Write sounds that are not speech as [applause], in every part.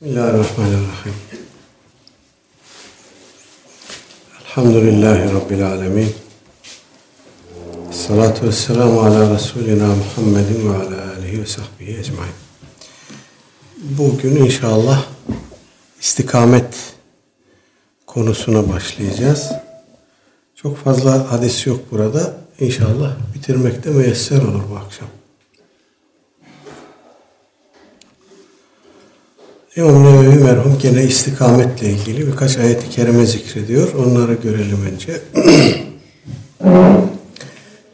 Bismillahirrahmanirrahim. Elhamdülillahi Rabbil alemin. Salatu vesselamu ala Resulina Muhammedin ve ala alihi ve sahbihi ecmain. Bugün inşallah istikamet konusuna başlayacağız. Çok fazla hadis yok burada. İnşallah bitirmekte müyesser olur bu akşam. İmam Nevevi merhum gene istikametle ilgili birkaç ayet-i kerime zikrediyor. Onları görelim önce. [clears throat]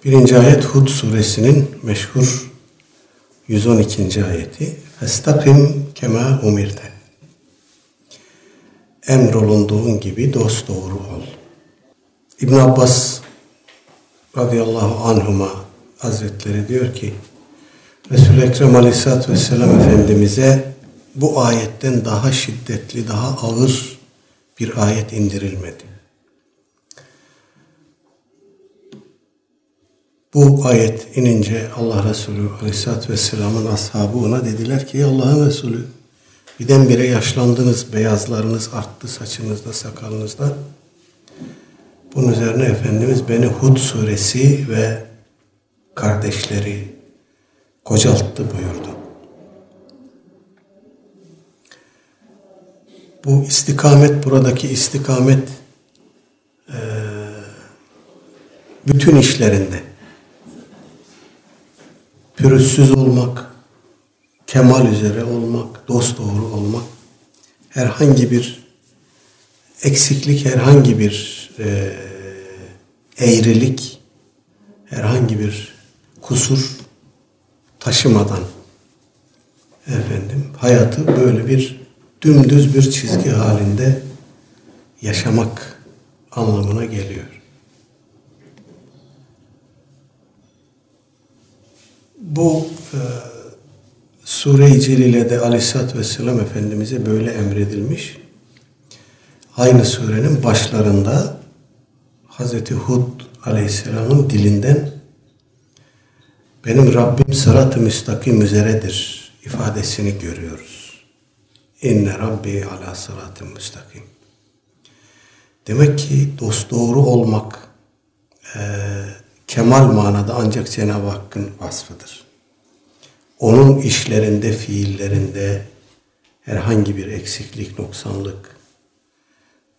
Birinci ayet Hud suresinin meşhur 112. ayeti. Festakim kema umirte. Emrolunduğun gibi dost doğru ol. İbn Abbas radıyallahu anhuma hazretleri diyor ki Resul-i Ekrem aleyhissalatü vesselam Efendimiz'e bu ayetten daha şiddetli, daha ağır bir ayet indirilmedi. Bu ayet inince Allah Resulü Aleyhisselatü Vesselam'ın ashabı ona dediler ki Allah'ın Resulü birdenbire yaşlandınız, beyazlarınız arttı saçınızda, sakalınızda. Bunun üzerine Efendimiz beni Hud suresi ve kardeşleri kocalttı buyurdu. Bu istikamet, buradaki istikamet e, bütün işlerinde. Pürüzsüz olmak, kemal üzere olmak, dost doğru olmak, herhangi bir eksiklik, herhangi bir e, eğrilik, herhangi bir kusur taşımadan efendim hayatı böyle bir dümdüz bir çizgi halinde yaşamak anlamına geliyor. Bu e, Sure-i Celile'de Aleyhisselatü Vesselam Efendimiz'e böyle emredilmiş. Aynı surenin başlarında Hazreti Hud Aleyhisselam'ın dilinden benim Rabbim sırat-ı müstakim üzeredir ifadesini görüyoruz. İnne Rabbi ala sıratın müstakim. Demek ki dost doğru olmak e, kemal manada ancak Cenab-ı Hakk'ın vasfıdır. Onun işlerinde, fiillerinde herhangi bir eksiklik, noksanlık,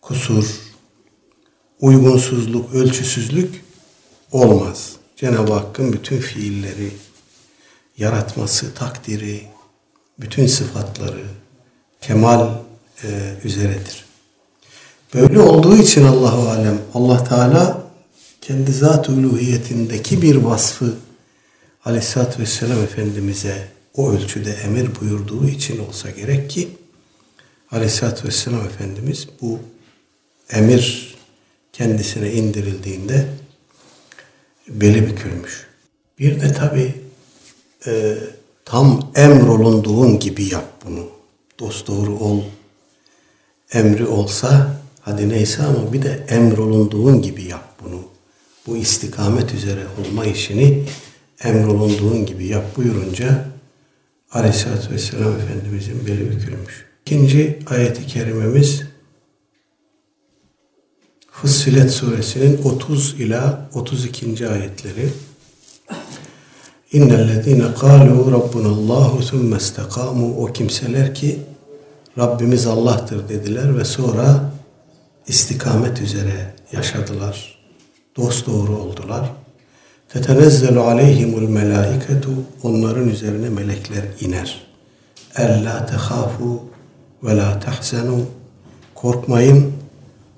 kusur, uygunsuzluk, ölçüsüzlük olmaz. Cenab-ı Hakk'ın bütün fiilleri, yaratması, takdiri, bütün sıfatları, kemal e, üzeredir. Böyle olduğu için Allahu alem Allah Teala kendi zat uluhiyetindeki bir vasfı Aleyhisselatü Vesselam Efendimiz'e o ölçüde emir buyurduğu için olsa gerek ki Aleyhisselatü Vesselam Efendimiz bu emir kendisine indirildiğinde beli bükülmüş. Bir de tabi e, tam emrolunduğun gibi yap bunu dosdoğru ol emri olsa hadi neyse ama bir de emrolunduğun gibi yap bunu. Bu istikamet üzere olma işini emrolunduğun gibi yap buyurunca Aleyhisselatü Vesselam Efendimizin beli bükülmüş. İkinci ayeti kerimemiz Fussilet suresinin 30 ila 32. ayetleri. İnnellezîne kâlû rabbunallâhu thumme istekâmû o kimseler ki Rabbimiz Allah'tır dediler ve sonra istikamet üzere yaşadılar. Dost doğru oldular. Tetenezzelu aleyhimul melaiketu onların üzerine melekler iner. Ella tehafu ve la tahzenu korkmayın,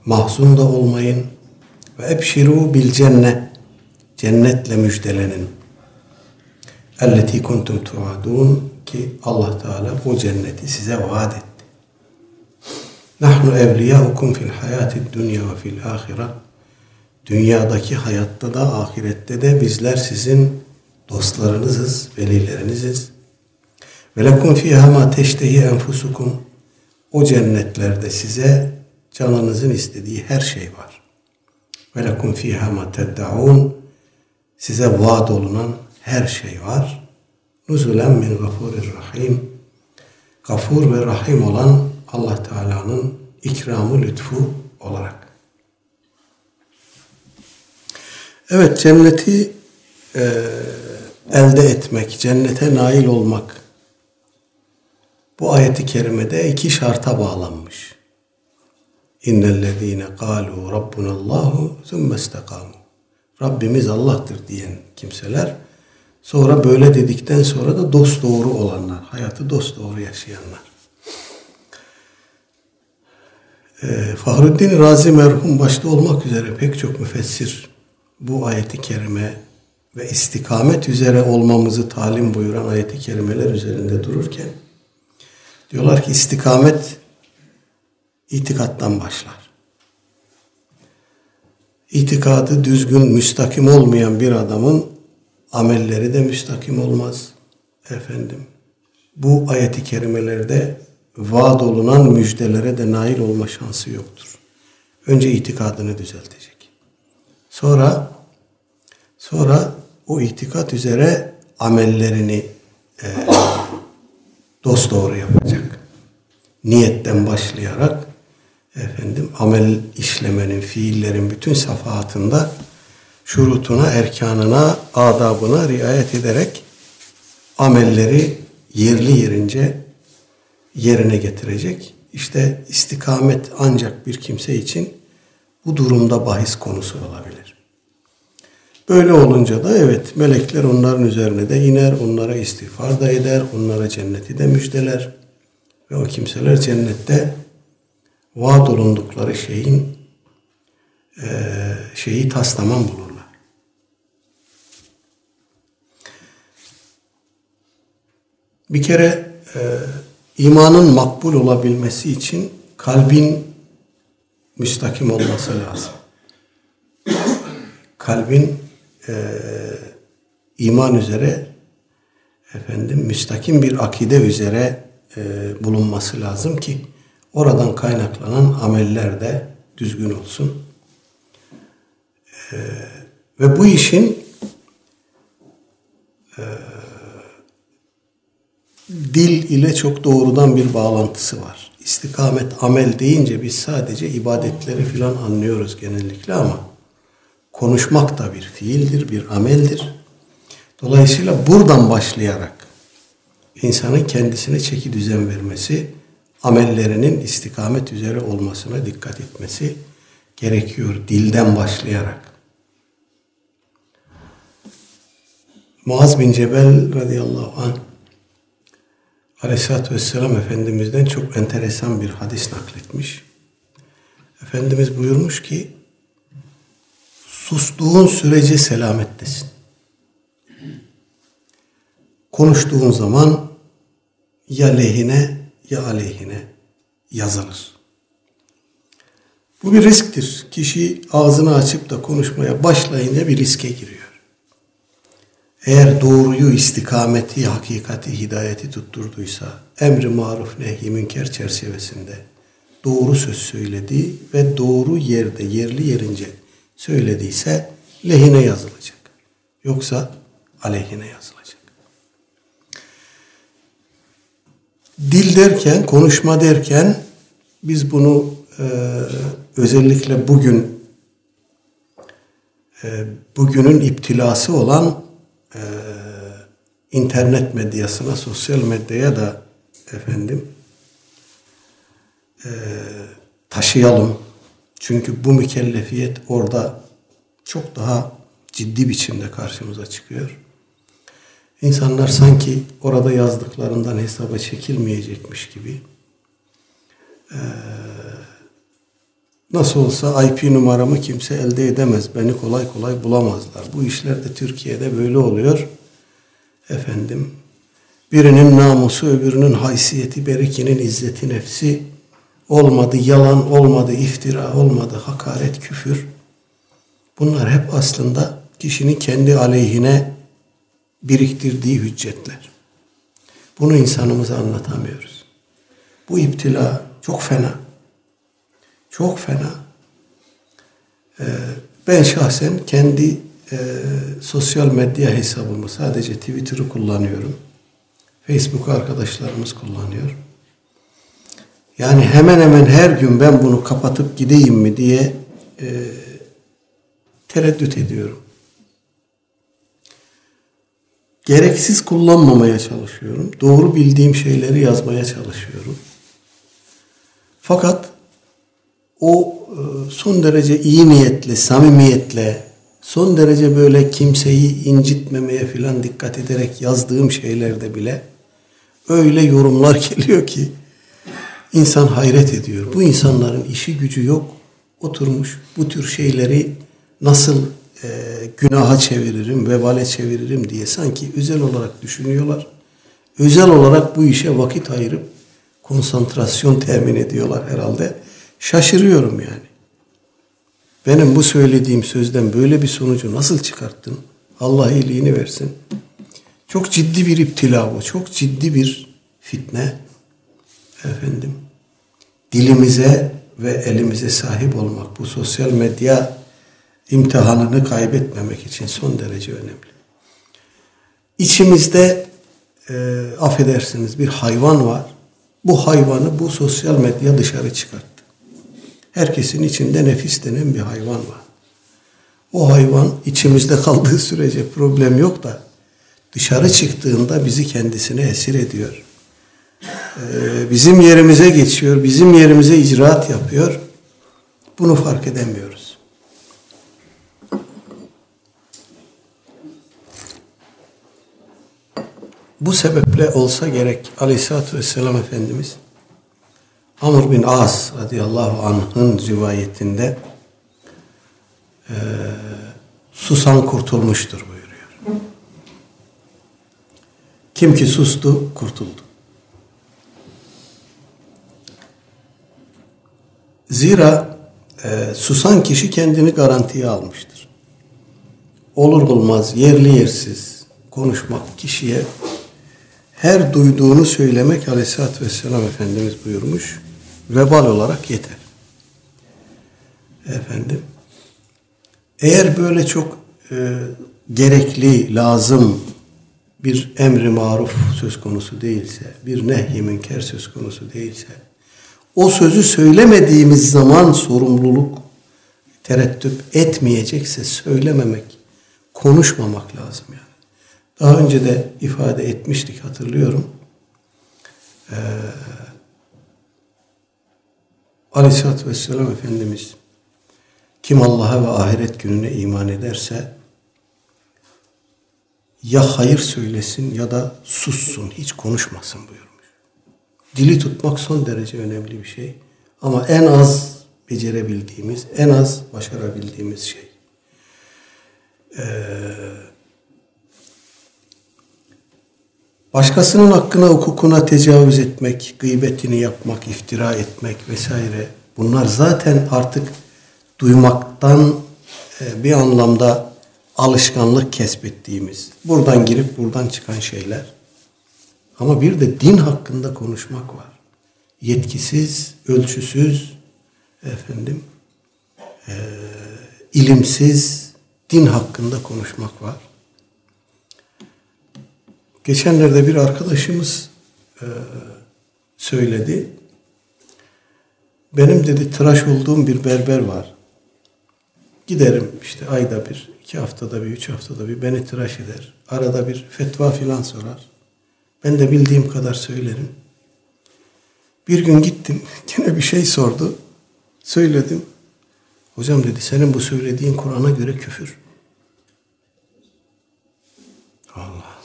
mahzun da olmayın ve ebşiru bil cennet cennetle müjdelenin. Elleti kuntum tuadun ki Allah Teala o cenneti size vaat etti. Nahnu evliyaukum fil hayati dünya ve fil ahire. Dünyadaki hayatta da ahirette de bizler sizin dostlarınızız, velileriniziz. Ve lekum fiha ma teştehi enfusukum. O cennetlerde size canınızın istediği her şey var. Ve lekum fiha ma teddaun. Size vaat olunan her şey var. Nuzulen min gafurir rahim. gafur ve rahim olan Allah Teala'nın ikramı lütfu olarak. Evet cenneti e, elde etmek, cennete nail olmak bu ayeti kerimede iki şarta bağlanmış. İnnellezîne kâlû rabbunallâhu thumme istekâmû. Rabbimiz Allah'tır diyen kimseler sonra böyle dedikten sonra da dost doğru olanlar, hayatı dost doğru yaşayanlar. Ee, Fahruddin Razi merhum başta olmak üzere pek çok müfessir bu ayeti kerime ve istikamet üzere olmamızı talim buyuran ayeti kerimeler üzerinde dururken diyorlar ki istikamet itikattan başlar. İtikadı düzgün, müstakim olmayan bir adamın amelleri de müstakim olmaz. Efendim, bu ayeti kerimelerde vaat olunan müjdelere de nail olma şansı yoktur. Önce itikadını düzeltecek. Sonra sonra o itikat üzere amellerini e, [coughs] dost doğru yapacak. Niyetten başlayarak efendim amel işlemenin, fiillerin bütün safahatında şurutuna, erkanına, adabına riayet ederek amelleri yerli yerince yerine getirecek. İşte istikamet ancak bir kimse için bu durumda bahis konusu olabilir. Böyle olunca da evet melekler onların üzerine de iner, onlara istiğfar da eder, onlara cenneti de müjdeler. Ve o kimseler cennette vaat olundukları şeyin şeyi taslaman bulurlar. Bir kere e, imanın makbul olabilmesi için kalbin müstakim olması lazım. Kalbin e, iman üzere efendim müstakim bir akide üzere e, bulunması lazım ki oradan kaynaklanan ameller de düzgün olsun. E, ve bu işin e, dil ile çok doğrudan bir bağlantısı var. İstikamet, amel deyince biz sadece ibadetleri filan anlıyoruz genellikle ama konuşmak da bir fiildir, bir ameldir. Dolayısıyla buradan başlayarak insanın kendisine çeki düzen vermesi, amellerinin istikamet üzere olmasına dikkat etmesi gerekiyor dilden başlayarak. Muaz bin Cebel radıyallahu anh Aleyhisselatü Vesselam Efendimiz'den çok enteresan bir hadis nakletmiş. Efendimiz buyurmuş ki sustuğun sürece selamettesin. Konuştuğun zaman ya lehine ya aleyhine yazılır. Bu bir risktir. Kişi ağzını açıp da konuşmaya başlayınca bir riske giriyor. Eğer doğruyu, istikameti, hakikati, hidayeti tutturduysa, emri maruf, nehi münker çerçevesinde doğru söz söyledi ve doğru yerde, yerli yerince söylediyse lehine yazılacak. Yoksa aleyhine yazılacak. Dil derken, konuşma derken biz bunu e, özellikle bugün e, bugünün iptilası olan e, internet medyasına, sosyal medyaya da efendim e, taşıyalım. Çünkü bu mükellefiyet orada çok daha ciddi biçimde karşımıza çıkıyor. İnsanlar sanki orada yazdıklarından hesaba çekilmeyecekmiş gibi ee, nasıl olsa IP numaramı kimse elde edemez. Beni kolay kolay bulamazlar. Bu işler de Türkiye'de böyle oluyor. Efendim birinin namusu öbürünün haysiyeti, berikinin izzeti nefsi olmadı yalan, olmadı iftira, olmadı hakaret, küfür. Bunlar hep aslında kişinin kendi aleyhine biriktirdiği hüccetler. Bunu insanımıza anlatamıyoruz. Bu iptila çok fena. Çok fena. Ee, ben şahsen kendi e, sosyal medya hesabımı sadece Twitter'ı kullanıyorum. Facebook arkadaşlarımız kullanıyor. Yani hemen hemen her gün ben bunu kapatıp gideyim mi diye e, tereddüt ediyorum. Gereksiz kullanmamaya çalışıyorum. Doğru bildiğim şeyleri yazmaya çalışıyorum. Fakat o e, son derece iyi niyetle, samimiyetle, son derece böyle kimseyi incitmemeye filan dikkat ederek yazdığım şeylerde bile öyle yorumlar [laughs] geliyor ki insan hayret ediyor. Bu insanların işi gücü yok. Oturmuş bu tür şeyleri nasıl e, günaha çeviririm, vebale çeviririm diye sanki özel olarak düşünüyorlar. Özel olarak bu işe vakit ayırıp konsantrasyon temin ediyorlar herhalde. Şaşırıyorum yani. Benim bu söylediğim sözden böyle bir sonucu nasıl çıkarttın? Allah iyiliğini versin. Çok ciddi bir iptila bu. Çok ciddi bir fitne. Efendim. Dilimize ve elimize sahip olmak bu sosyal medya imtihanını kaybetmemek için son derece önemli. İçimizde e, affedersiniz bir hayvan var. Bu hayvanı bu sosyal medya dışarı çıkarttı. Herkesin içinde nefis denen bir hayvan var. O hayvan içimizde kaldığı sürece problem yok da dışarı çıktığında bizi kendisine esir ediyor. Ee, bizim yerimize geçiyor, bizim yerimize icraat yapıyor. Bunu fark edemiyoruz. Bu sebeple olsa gerek Aleyhisselatü Vesselam Efendimiz Amr bin As radıyallahu anh'ın rivayetinde e, susan kurtulmuştur buyuruyor. Kim ki sustu kurtuldu. Zira e, susan kişi kendini garantiye almıştır. Olur olmaz yerli yersiz konuşmak kişiye her duyduğunu söylemek aleyhissalatü vesselam Efendimiz buyurmuş. Vebal olarak yeter. Efendim. Eğer böyle çok e, gerekli, lazım bir emri maruf söz konusu değilse, bir nehy münker söz konusu değilse, o sözü söylemediğimiz zaman sorumluluk tereddüt etmeyecekse söylememek, konuşmamak lazım yani. Daha önce de ifade etmiştik hatırlıyorum. Ee, Aleyhisselatü Vesselam Efendimiz kim Allah'a ve ahiret gününe iman ederse ya hayır söylesin ya da sussun, hiç konuşmasın buyurmuş. Dili tutmak son derece önemli bir şey. Ama en az becerebildiğimiz, en az başarabildiğimiz şey. Ee, başkasının hakkına, hukukuna tecavüz etmek, gıybetini yapmak, iftira etmek vesaire bunlar zaten artık duymaktan e, bir anlamda alışkanlık kesbettiğimiz, buradan girip buradan çıkan şeyler. Ama bir de din hakkında konuşmak var. Yetkisiz, ölçüsüz, efendim, e, ilimsiz din hakkında konuşmak var. Geçenlerde bir arkadaşımız e, söyledi. Benim dedi tıraş olduğum bir berber var. Giderim işte ayda bir, iki haftada bir, üç haftada bir beni tıraş eder. Arada bir fetva filan sorar. Ben de bildiğim kadar söylerim. Bir gün gittim, [laughs] yine bir şey sordu. Söyledim. Hocam dedi, senin bu söylediğin Kur'an'a göre küfür. Allah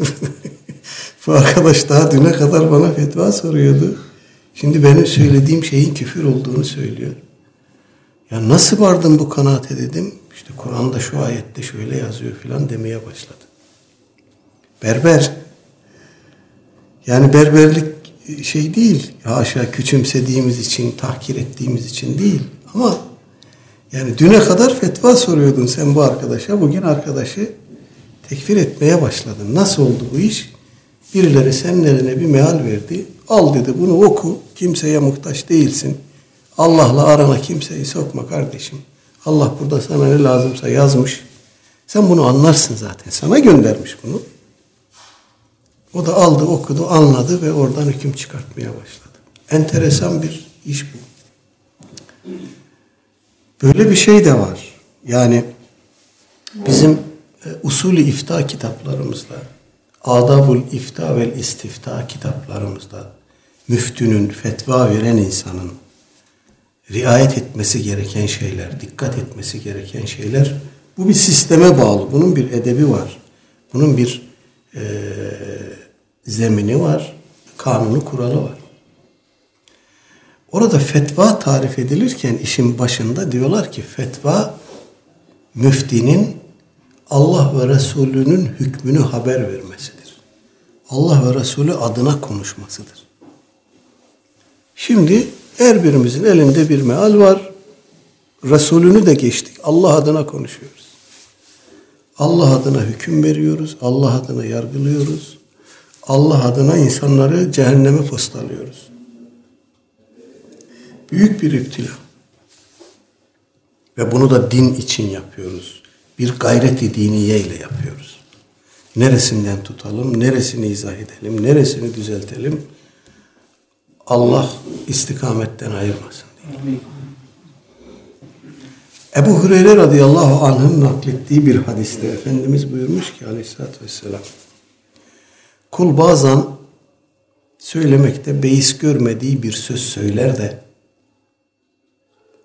[laughs] bu arkadaş daha düne kadar bana fetva soruyordu. Şimdi benim söylediğim şeyin küfür olduğunu söylüyor. Ya nasıl vardın bu kanaate dedim. İşte Kur'an'da şu ayette şöyle yazıyor filan demeye başladı. Berber. Yani berberlik şey değil. Haşa küçümsediğimiz için, tahkir ettiğimiz için değil. Ama yani düne kadar fetva soruyordun sen bu arkadaşa. Bugün arkadaşı tekfir etmeye başladın. Nasıl oldu bu iş? Birileri senin eline bir meal verdi. Al dedi bunu oku. Kimseye muhtaç değilsin. Allah'la arana kimseyi sokma kardeşim. Allah burada sana ne lazımsa yazmış. Sen bunu anlarsın zaten. Sana göndermiş bunu. O da aldı, okudu, anladı ve oradan hüküm çıkartmaya başladı. Enteresan bir iş bu. Böyle bir şey de var. Yani bizim usulü ifta kitaplarımızda, adabul ifta ve istifta kitaplarımızda müftünün, fetva veren insanın riayet etmesi gereken şeyler, dikkat etmesi gereken şeyler bu bir sisteme bağlı. Bunun bir edebi var. Bunun bir e, zemini var. Kanunu, kuralı var. Orada fetva tarif edilirken işin başında diyorlar ki fetva müftinin Allah ve Resulü'nün hükmünü haber vermesidir. Allah ve Resulü adına konuşmasıdır. Şimdi her birimizin elinde bir meal var. Resulünü de geçtik. Allah adına konuşuyoruz. Allah adına hüküm veriyoruz. Allah adına yargılıyoruz. Allah adına insanları cehenneme postalıyoruz. Büyük bir iptila. Ve bunu da din için yapıyoruz. Bir gayreti diniye ile yapıyoruz. Neresinden tutalım, neresini izah edelim, neresini düzeltelim. Allah istikametten ayırmasın diye. Ebu Hureyre radıyallahu anh'ın naklettiği bir hadiste Efendimiz buyurmuş ki aleyhissalatü vesselam kul bazen söylemekte beis görmediği bir söz söyler de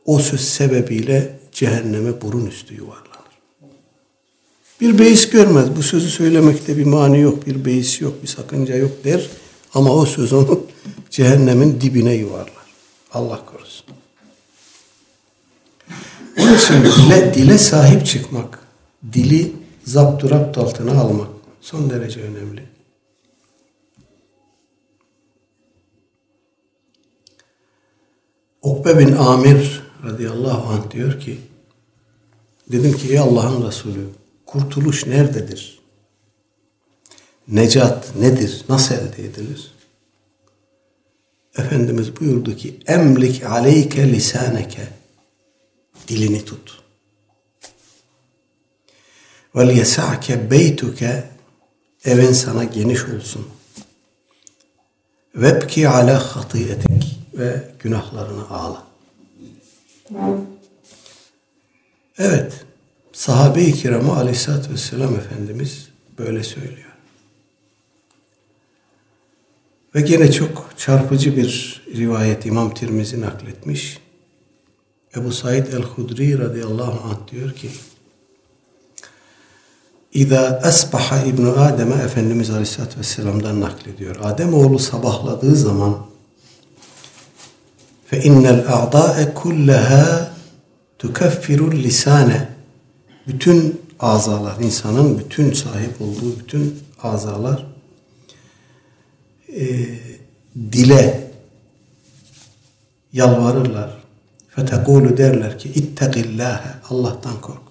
o söz sebebiyle cehenneme burun üstü yuvarlanır. Bir beis görmez. Bu sözü söylemekte bir mani yok, bir beis yok, bir sakınca yok der. Ama o söz onu [laughs] cehennemin dibine yuvarlar. Allah korusun. Onun için dile, dile sahip çıkmak, dili zapturapt altına almak son derece önemli. Ukbe bin Amir radıyallahu anh diyor ki dedim ki ey Allah'ın Resulü kurtuluş nerededir? Necat nedir? Nasıl elde edilir? Efendimiz buyurdu ki emlik aleyke lisaneke dilini tut. Vel yesa'ke beytuke evin sana geniş olsun. Vebki ala hatiyetik ve günahlarını ağla. Evet, sahabe-i kiramı aleyhissalatü vesselam Efendimiz böyle söylüyor. Ve gene çok çarpıcı bir rivayet İmam Tirmizi nakletmiş. Ebu Said el-Hudri radıyallahu anh diyor ki İza esbaha İbn Adem'e Efendimiz Aleyhisselatü Vesselam'dan naklediyor. Adem oğlu sabahladığı zaman fe innel a'da'e kullaha tukeffiru lisane bütün azalar, insanın bütün sahip olduğu bütün azalar e, dile yalvarırlar. Fetekulu derler ki ittegillâhe Allah'tan kork.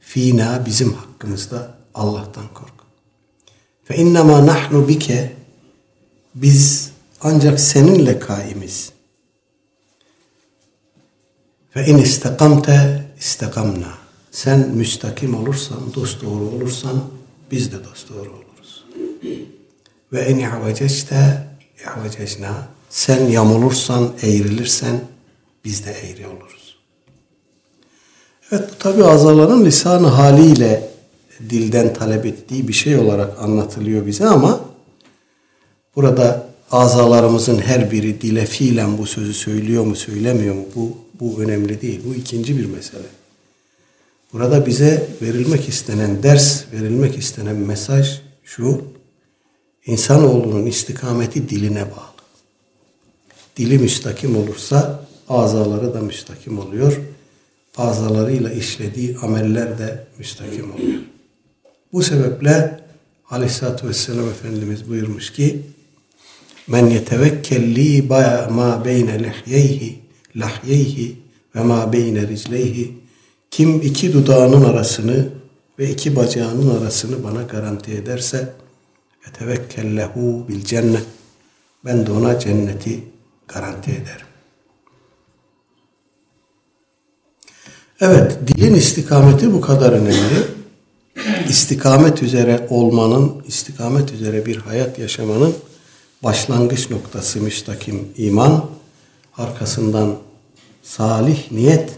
Fina bizim hakkımızda Allah'tan kork. Fe innema nahnu bike biz ancak seninle kaimiz. Ve in istakamte istakamna. Sen müstakim olursan, dost doğru olursan biz de dost doğru oluruz. Ve in i'veceste i'vececna. Sen yamulursan, eğrilirsen biz de eğri oluruz. Evet bu tabi azaların lisanı haliyle dilden talep ettiği bir şey olarak anlatılıyor bize ama burada azalarımızın her biri dile fiilen bu sözü söylüyor mu söylemiyor mu bu, bu önemli değil. Bu ikinci bir mesele. Burada bize verilmek istenen ders, verilmek istenen mesaj şu. İnsanoğlunun istikameti diline bağlı. Dili müstakim olursa azaları da müstakim oluyor. Azalarıyla işlediği ameller de müstakim oluyor. Bu sebeple Aleyhisselatü Vesselam Efendimiz buyurmuş ki Men yetevekkelli ma beyne lihyeyhi lahyeyhi ve ma beyne ricleyhi kim iki dudağının arasını ve iki bacağının arasını bana garanti ederse etevekkellehu bil cennet ben de ona cenneti garanti ederim. Evet, dilin istikameti bu kadar önemli. İstikamet üzere olmanın, istikamet üzere bir hayat yaşamanın başlangıç noktası müstakim iman, arkasından salih niyet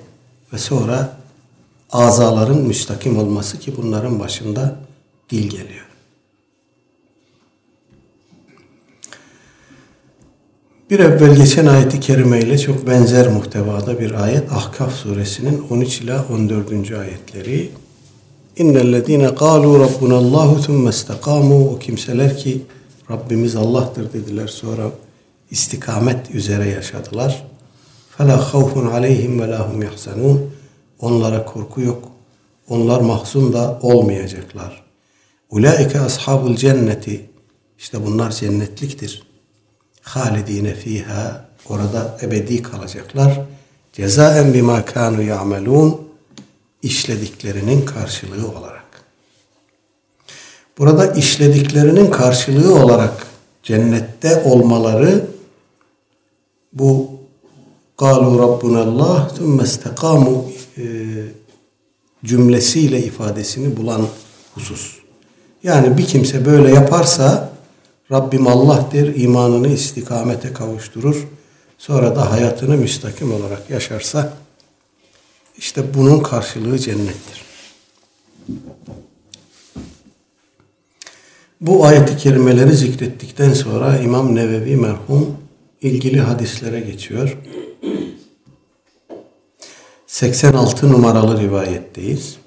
ve sonra azaların müstakim olması ki bunların başında dil geliyor. Bir evvel geçen ayeti kerime ile çok benzer muhtevada bir ayet Ahkaf suresinin 13 ila 14. ayetleri. İnnellezine kalu rabbunallahu thumme istakamu o kimseler ki Rabbimiz Allah'tır dediler sonra istikamet üzere yaşadılar. Fela havfun aleyhim ve lahum yahzanun Onlara korku yok. Onlar mahzun da olmayacaklar. Ulaike ashabul cenneti işte bunlar cennetliktir. Halidine fiha orada ebedi kalacaklar. Cezaen bima kanu ya'melun işlediklerinin karşılığı olarak. Burada işlediklerinin karşılığı olarak cennette olmaları bu قَالُوا رَبُّنَا اللّٰهِ ثُمَّ اسْتَقَامُوا cümlesiyle ifadesini bulan husus. Yani bir kimse böyle yaparsa Rabbim Allah der, imanını istikamete kavuşturur. Sonra da hayatını müstakim olarak yaşarsa işte bunun karşılığı cennettir. Bu ayet-i kerimeleri zikrettikten sonra İmam Nevevi merhum ilgili hadislere geçiyor. 86 numaralı rivayetteyiz.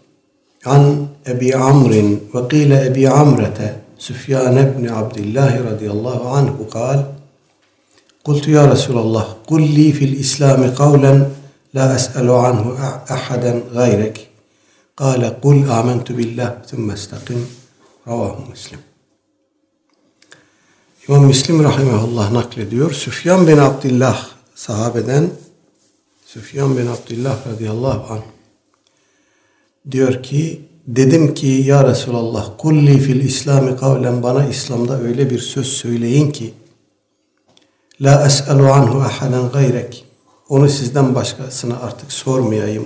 An Ebi Amrin ve qile Ebi Amrete Süfyan ibn Abdullah radıyallahu anhu kal قلت يا رسول الله قل لي في الإسلام قولا لا أسأل عنه أحدا غيرك قال قل آمنت بالله ثم استقم رواه مسلم İmam Müslim rahimahullah naklediyor. Süfyan bin Abdullah sahabeden Süfyan bin Abdullah radıyallahu anh diyor ki dedim ki ya Resulallah kulli fil İslami kavlen bana İslam'da öyle bir söz söyleyin ki la es'alu anhu ahaden gayrek onu sizden başkasına artık sormayayım.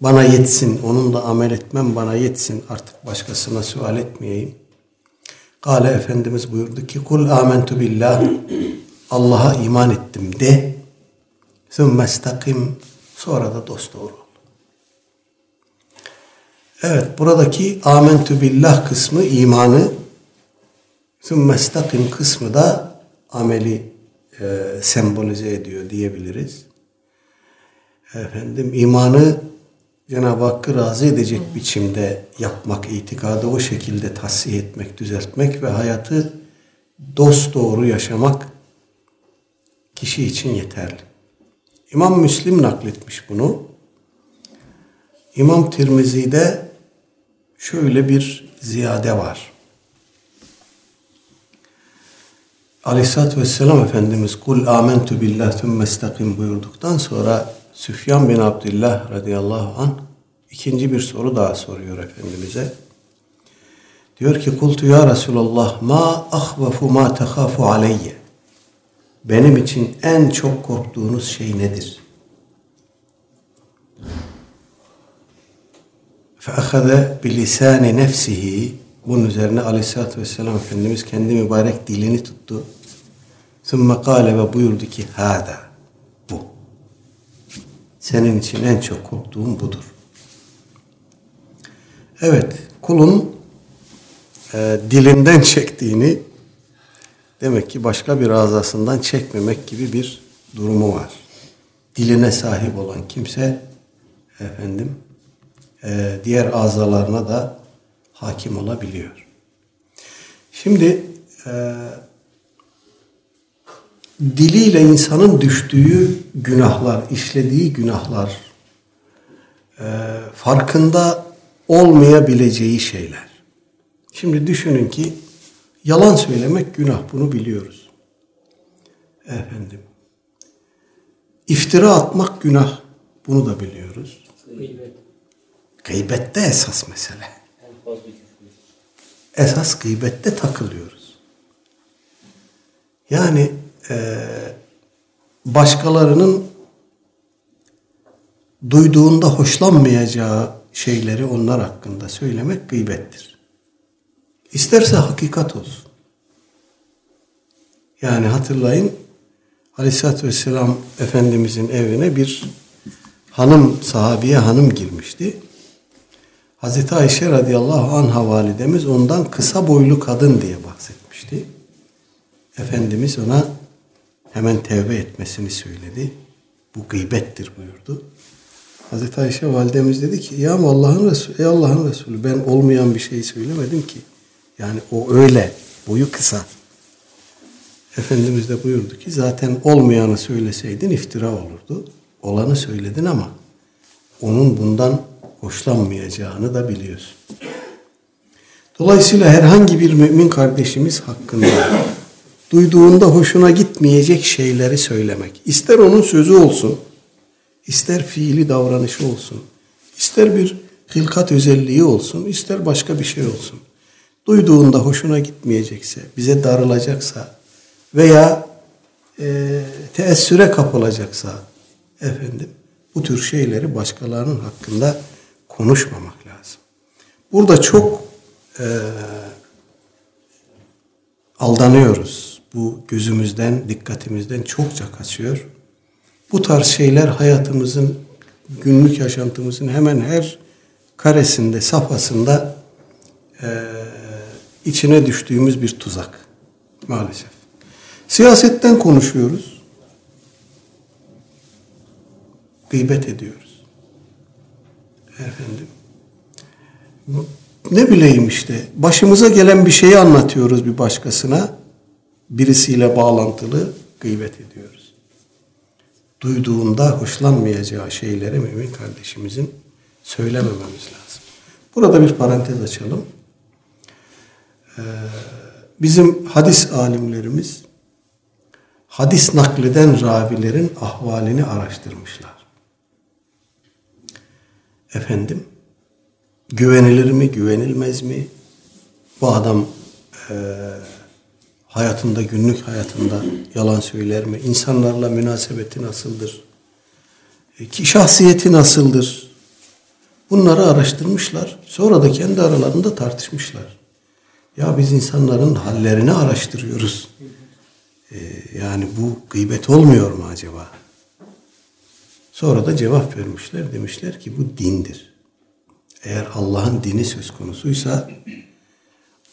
Bana yetsin, onunla amel etmem bana yetsin. Artık başkasına sual etmeyeyim. Kale Efendimiz buyurdu ki kul amentu billah Allah'a iman ettim de Sümme stakim sonra da dosdoğru ol. Evet buradaki amentü billah kısmı imanı sümme stakim kısmı da ameli e, sembolize ediyor diyebiliriz. Efendim imanı Cenab-ı Hakk'ı razı edecek biçimde yapmak, itikadı o şekilde tahsih etmek, düzeltmek ve hayatı dost doğru yaşamak kişi için yeterli. İmam Müslim nakletmiş bunu. İmam Tirmizi'de şöyle bir ziyade var. Aleyhisselatü Vesselam Efendimiz kul amentu billah tümme istakim buyurduktan sonra Süfyan bin Abdullah radıyallahu an ikinci bir soru daha soruyor Efendimiz'e. Diyor ki kultu ya Resulallah ma ahvafu ma tehafu aleyye benim için en çok korktuğunuz şey nedir? فَأَخَذَ بِلِسَانِ نَفْسِهِ Bunun üzerine aleyhissalatü vesselam Efendimiz kendi mübarek dilini tuttu. ثُمَّ قَالَ ve buyurdu ki hada bu. Senin için en çok korktuğum budur. Evet, kulun e, dilinden çektiğini Demek ki başka bir azasından çekmemek gibi bir durumu var. Diline sahip olan kimse efendim e, diğer azalarına da hakim olabiliyor. Şimdi e, diliyle insanın düştüğü günahlar, işlediği günahlar, e, farkında olmayabileceği şeyler. Şimdi düşünün ki Yalan söylemek günah bunu biliyoruz. Efendim. İftira atmak günah bunu da biliyoruz. Gıybet. Gıybette esas mesele. Esas gıybette takılıyoruz. Yani e, başkalarının duyduğunda hoşlanmayacağı şeyleri onlar hakkında söylemek gıybettir. İsterse hakikat olsun. Yani hatırlayın Aleyhisselatü Vesselam Efendimizin evine bir hanım, sahabiye hanım girmişti. Hazreti Ayşe radıyallahu anha validemiz ondan kısa boylu kadın diye bahsetmişti. Efendimiz ona hemen tevbe etmesini söyledi. Bu gıybettir buyurdu. Hazreti Ayşe validemiz dedi ki ya Allah'ın Resulü, ey Allah'ın Resulü ben olmayan bir şey söylemedim ki. Yani o öyle, boyu kısa. Efendimiz de buyurdu ki zaten olmayanı söyleseydin iftira olurdu. Olanı söyledin ama onun bundan hoşlanmayacağını da biliyorsun. Dolayısıyla herhangi bir mümin kardeşimiz hakkında duyduğunda hoşuna gitmeyecek şeyleri söylemek. İster onun sözü olsun, ister fiili davranışı olsun, ister bir hilkat özelliği olsun, ister başka bir şey olsun. Duyduğunda hoşuna gitmeyecekse, bize darılacaksa veya e, teessüre kapılacaksa efendim bu tür şeyleri başkalarının hakkında konuşmamak lazım. Burada çok e, aldanıyoruz. Bu gözümüzden, dikkatimizden çokça kaçıyor. Bu tarz şeyler hayatımızın, günlük yaşantımızın hemen her karesinde, safhasında e, içine düştüğümüz bir tuzak maalesef. Siyasetten konuşuyoruz. Gıybet ediyoruz. Efendim. Ne bileyim işte başımıza gelen bir şeyi anlatıyoruz bir başkasına. Birisiyle bağlantılı gıybet ediyoruz. Duyduğunda hoşlanmayacağı şeyleri mümin kardeşimizin söylemememiz lazım. Burada bir parantez açalım. Ee, bizim hadis alimlerimiz hadis nakleden ravilerin ahvalini araştırmışlar. Efendim, güvenilir mi, güvenilmez mi? Bu adam e, hayatında, günlük hayatında yalan söyler mi? İnsanlarla münasebeti nasıldır? E, ki şahsiyeti nasıldır? Bunları araştırmışlar. Sonra da kendi aralarında tartışmışlar. Ya biz insanların hallerini araştırıyoruz. Ee, yani bu gıybet olmuyor mu acaba? Sonra da cevap vermişler. Demişler ki bu dindir. Eğer Allah'ın dini söz konusuysa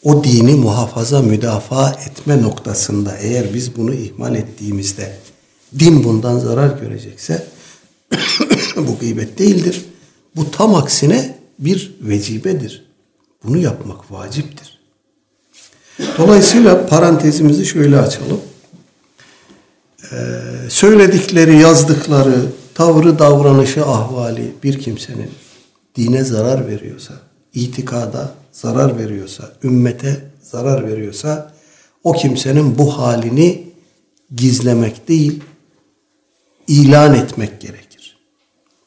o dini muhafaza, müdafaa etme noktasında eğer biz bunu ihmal ettiğimizde din bundan zarar görecekse [coughs] bu gıybet değildir. Bu tam aksine bir vecibedir. Bunu yapmak vaciptir. Dolayısıyla parantezimizi şöyle açalım. Ee, söyledikleri, yazdıkları, tavrı, davranışı, ahvali bir kimsenin dine zarar veriyorsa, itikada zarar veriyorsa, ümmete zarar veriyorsa o kimsenin bu halini gizlemek değil, ilan etmek gerekir.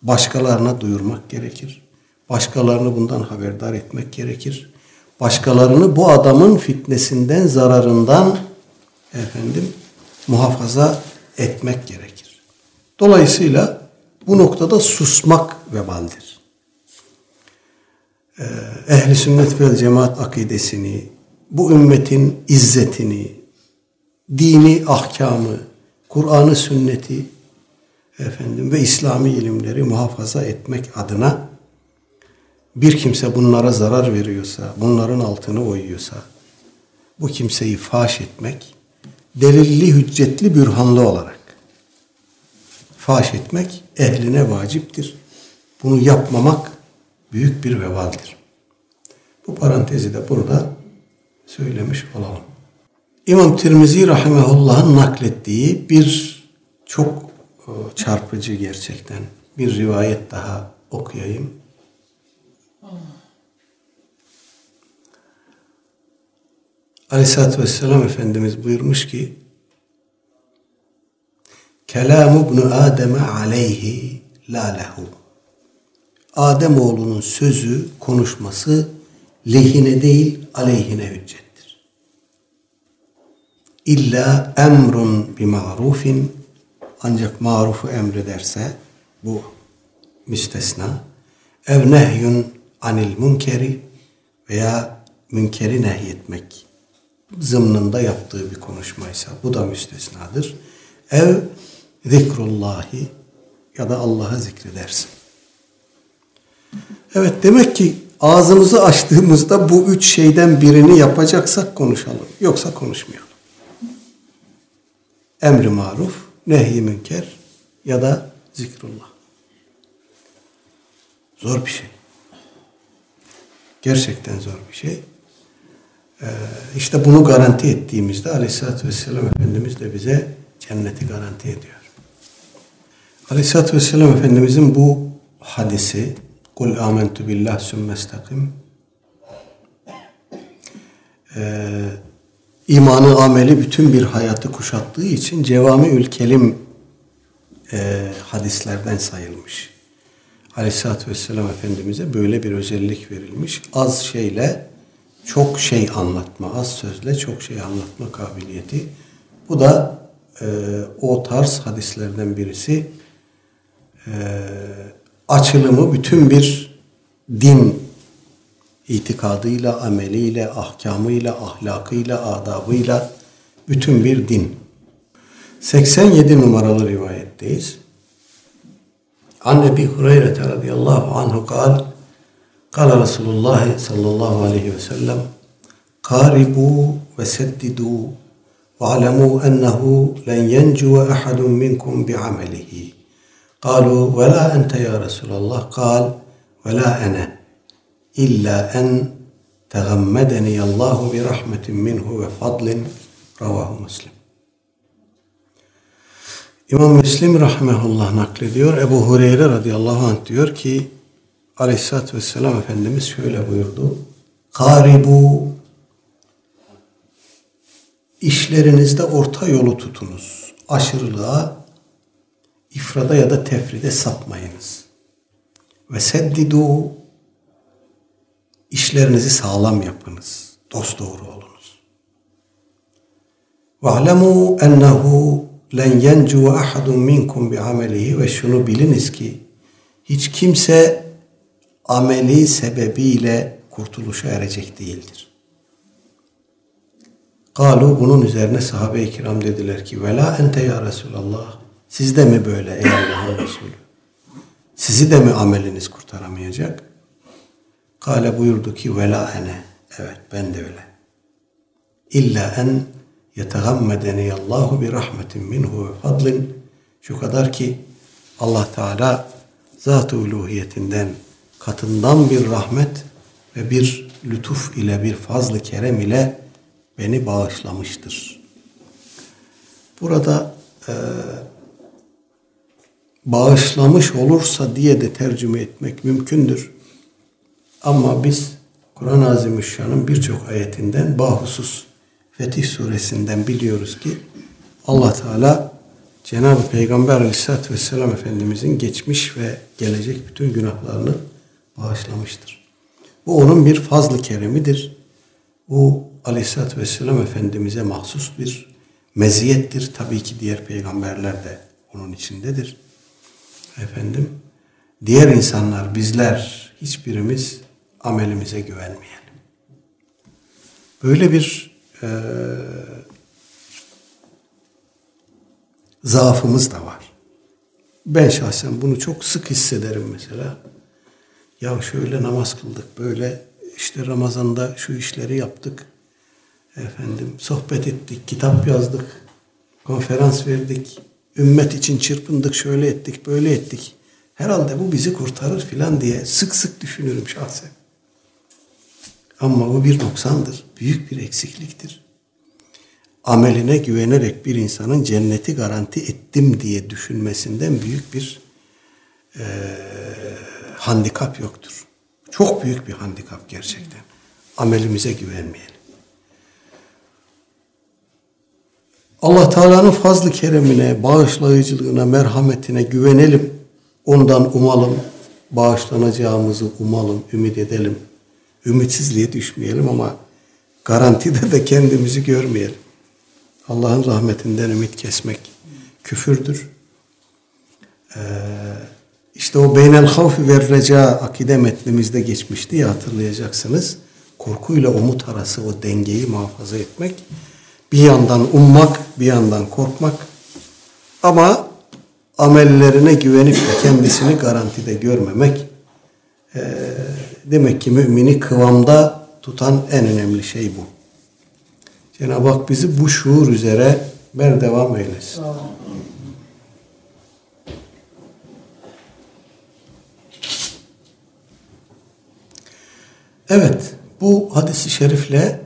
Başkalarına duyurmak gerekir. Başkalarını bundan haberdar etmek gerekir. Başkalarını bu adamın fitnesinden, zararından efendim muhafaza etmek gerekir. Dolayısıyla bu noktada susmak vebaldir. Ee, ehli sünnet ve cemaat akidesini, bu ümmetin izzetini, dini ahkamı, Kur'an'ı sünneti efendim ve İslami ilimleri muhafaza etmek adına bir kimse bunlara zarar veriyorsa, bunların altını oyuyorsa, bu kimseyi faş etmek, delilli, hüccetli, bürhanlı olarak faş etmek ehline vaciptir. Bunu yapmamak büyük bir vebaldir. Bu parantezi de burada söylemiş olalım. İmam Tirmizi Rahimehullah'ın naklettiği bir çok e, çarpıcı gerçekten bir rivayet daha okuyayım. Aleyhisselatü Vesselam Efendimiz buyurmuş ki Kelamu ibn Adem'e aleyhi la lehu. Adem oğlunun sözü, konuşması lehine değil aleyhine hüccettir. İlla emrun bi marufin ancak marufu emrederse bu müstesna ev nehyun anil münkeri veya münkeri nehyetmek zımnında yaptığı bir konuşmaysa bu da müstesnadır. Ev zikrullahi ya da Allah'a zikredersin. Evet demek ki ağzımızı açtığımızda bu üç şeyden birini yapacaksak konuşalım. Yoksa konuşmayalım. Emri maruf, nehy münker ya da zikrullah. Zor bir şey. Gerçekten zor bir şey. Ee, işte bunu garanti ettiğimizde Aleyhisselatü Vesselam Efendimiz de bize cenneti garanti ediyor. Aleyhisselatü Vesselam Efendimizin bu hadisi Kul amentu billah sümmestakim ee, imanı ameli bütün bir hayatı kuşattığı için cevami ülkelim e, hadislerden sayılmış. Aleyhisselatü Vesselam Efendimiz'e böyle bir özellik verilmiş. Az şeyle çok şey anlatma, az sözle çok şey anlatma kabiliyeti. Bu da e, o tarz hadislerden birisi. E, açılımı bütün bir din itikadıyla, ameliyle, ahkamıyla, ahlakıyla, adabıyla bütün bir din. 87 numaralı rivayetteyiz. An Ebi Hureyre radıyallahu anhu kal Kala Resulullah sallallahu aleyhi ve sellem Karibu ve seddidu ve alemu ennehu len yencuve ahadun minkum bi amelihi. Kalu ve la ente ya Resulallah. Kal ve la ene illa en tegammedeni Allahu bi rahmetin minhu ve fadlin ravahu muslim. İmam Müslim rahmetullah naklediyor. Ebu Hureyre radıyallahu anh diyor ki aleyhissalatü vesselam Efendimiz şöyle buyurdu. Karibu işlerinizde orta yolu tutunuz. Aşırılığa, ifrada ya da tefride sapmayınız. Ve seddidu işlerinizi sağlam yapınız. Dost doğru olunuz. Ve alemu ennehu len yencu ahadun minkum bi amelihi ve şunu biliniz ki hiç kimse ameli sebebiyle kurtuluşa erecek değildir. Kalu bunun üzerine sahabe-i kiram dediler ki vela ente ya Resulallah siz de mi böyle ey Allah'ın Resulü? Sizi de mi ameliniz kurtaramayacak? Kale buyurdu ki vela ene. Evet ben de öyle. İlla en yetegammedeni Allahu bi rahmetin minhu ve fadlin. Şu kadar ki Allah Teala zat-ı uluhiyetinden katından bir rahmet ve bir lütuf ile bir fazlı kerem ile beni bağışlamıştır. Burada e, bağışlamış olursa diye de tercüme etmek mümkündür. Ama biz Kur'an-ı Azimüşşan'ın birçok ayetinden bahusus Fetih suresinden biliyoruz ki Allah Teala Cenab-ı Peygamber Aleyhisselatü Vesselam Efendimizin geçmiş ve gelecek bütün günahlarını bağışlamıştır. Bu onun bir fazlı keremidir. Bu Aleyhisselatü Vesselam Efendimiz'e mahsus bir meziyettir. Tabii ki diğer peygamberler de onun içindedir. Efendim, diğer insanlar, bizler, hiçbirimiz amelimize güvenmeyelim. Böyle bir e, zaafımız da var. Ben şahsen bunu çok sık hissederim mesela. Ya şöyle namaz kıldık, böyle işte Ramazan'da şu işleri yaptık. Efendim sohbet ettik, kitap yazdık, konferans verdik, ümmet için çırpındık, şöyle ettik, böyle ettik. Herhalde bu bizi kurtarır filan diye sık sık düşünürüm şahsen. Ama bu bir noksandır, büyük bir eksikliktir. Ameline güvenerek bir insanın cenneti garanti ettim diye düşünmesinden büyük bir e, handikap yoktur. Çok büyük bir handikap gerçekten. Amelimize güvenmeyelim. Allah Teala'nın fazlı keremine, bağışlayıcılığına, merhametine güvenelim. Ondan umalım, bağışlanacağımızı umalım, ümit edelim. Ümitsizliğe düşmeyelim ama garantide de kendimizi görmeyelim. Allah'ın rahmetinden ümit kesmek küfürdür. Ee, işte o beynel havfi ve reca akide metnimizde geçmişti ya hatırlayacaksınız. korkuyla umut arası o dengeyi muhafaza etmek. Bir yandan ummak, bir yandan korkmak. Ama amellerine güvenip de kendisini garantide görmemek e, demek ki mümini kıvamda tutan en önemli şey bu. Cenab-ı Hak bizi bu şuur üzere berdevam eylesin. Evet, bu hadisi şerifle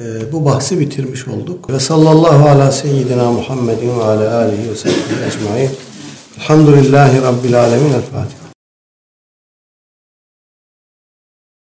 e, bu bahsi bitirmiş olduk. Ve sallallahu ala seyyidina Muhammedin ve ala alihi ve sahbihi ecmain. Elhamdülillahi Rabbil alemin. El Fatiha.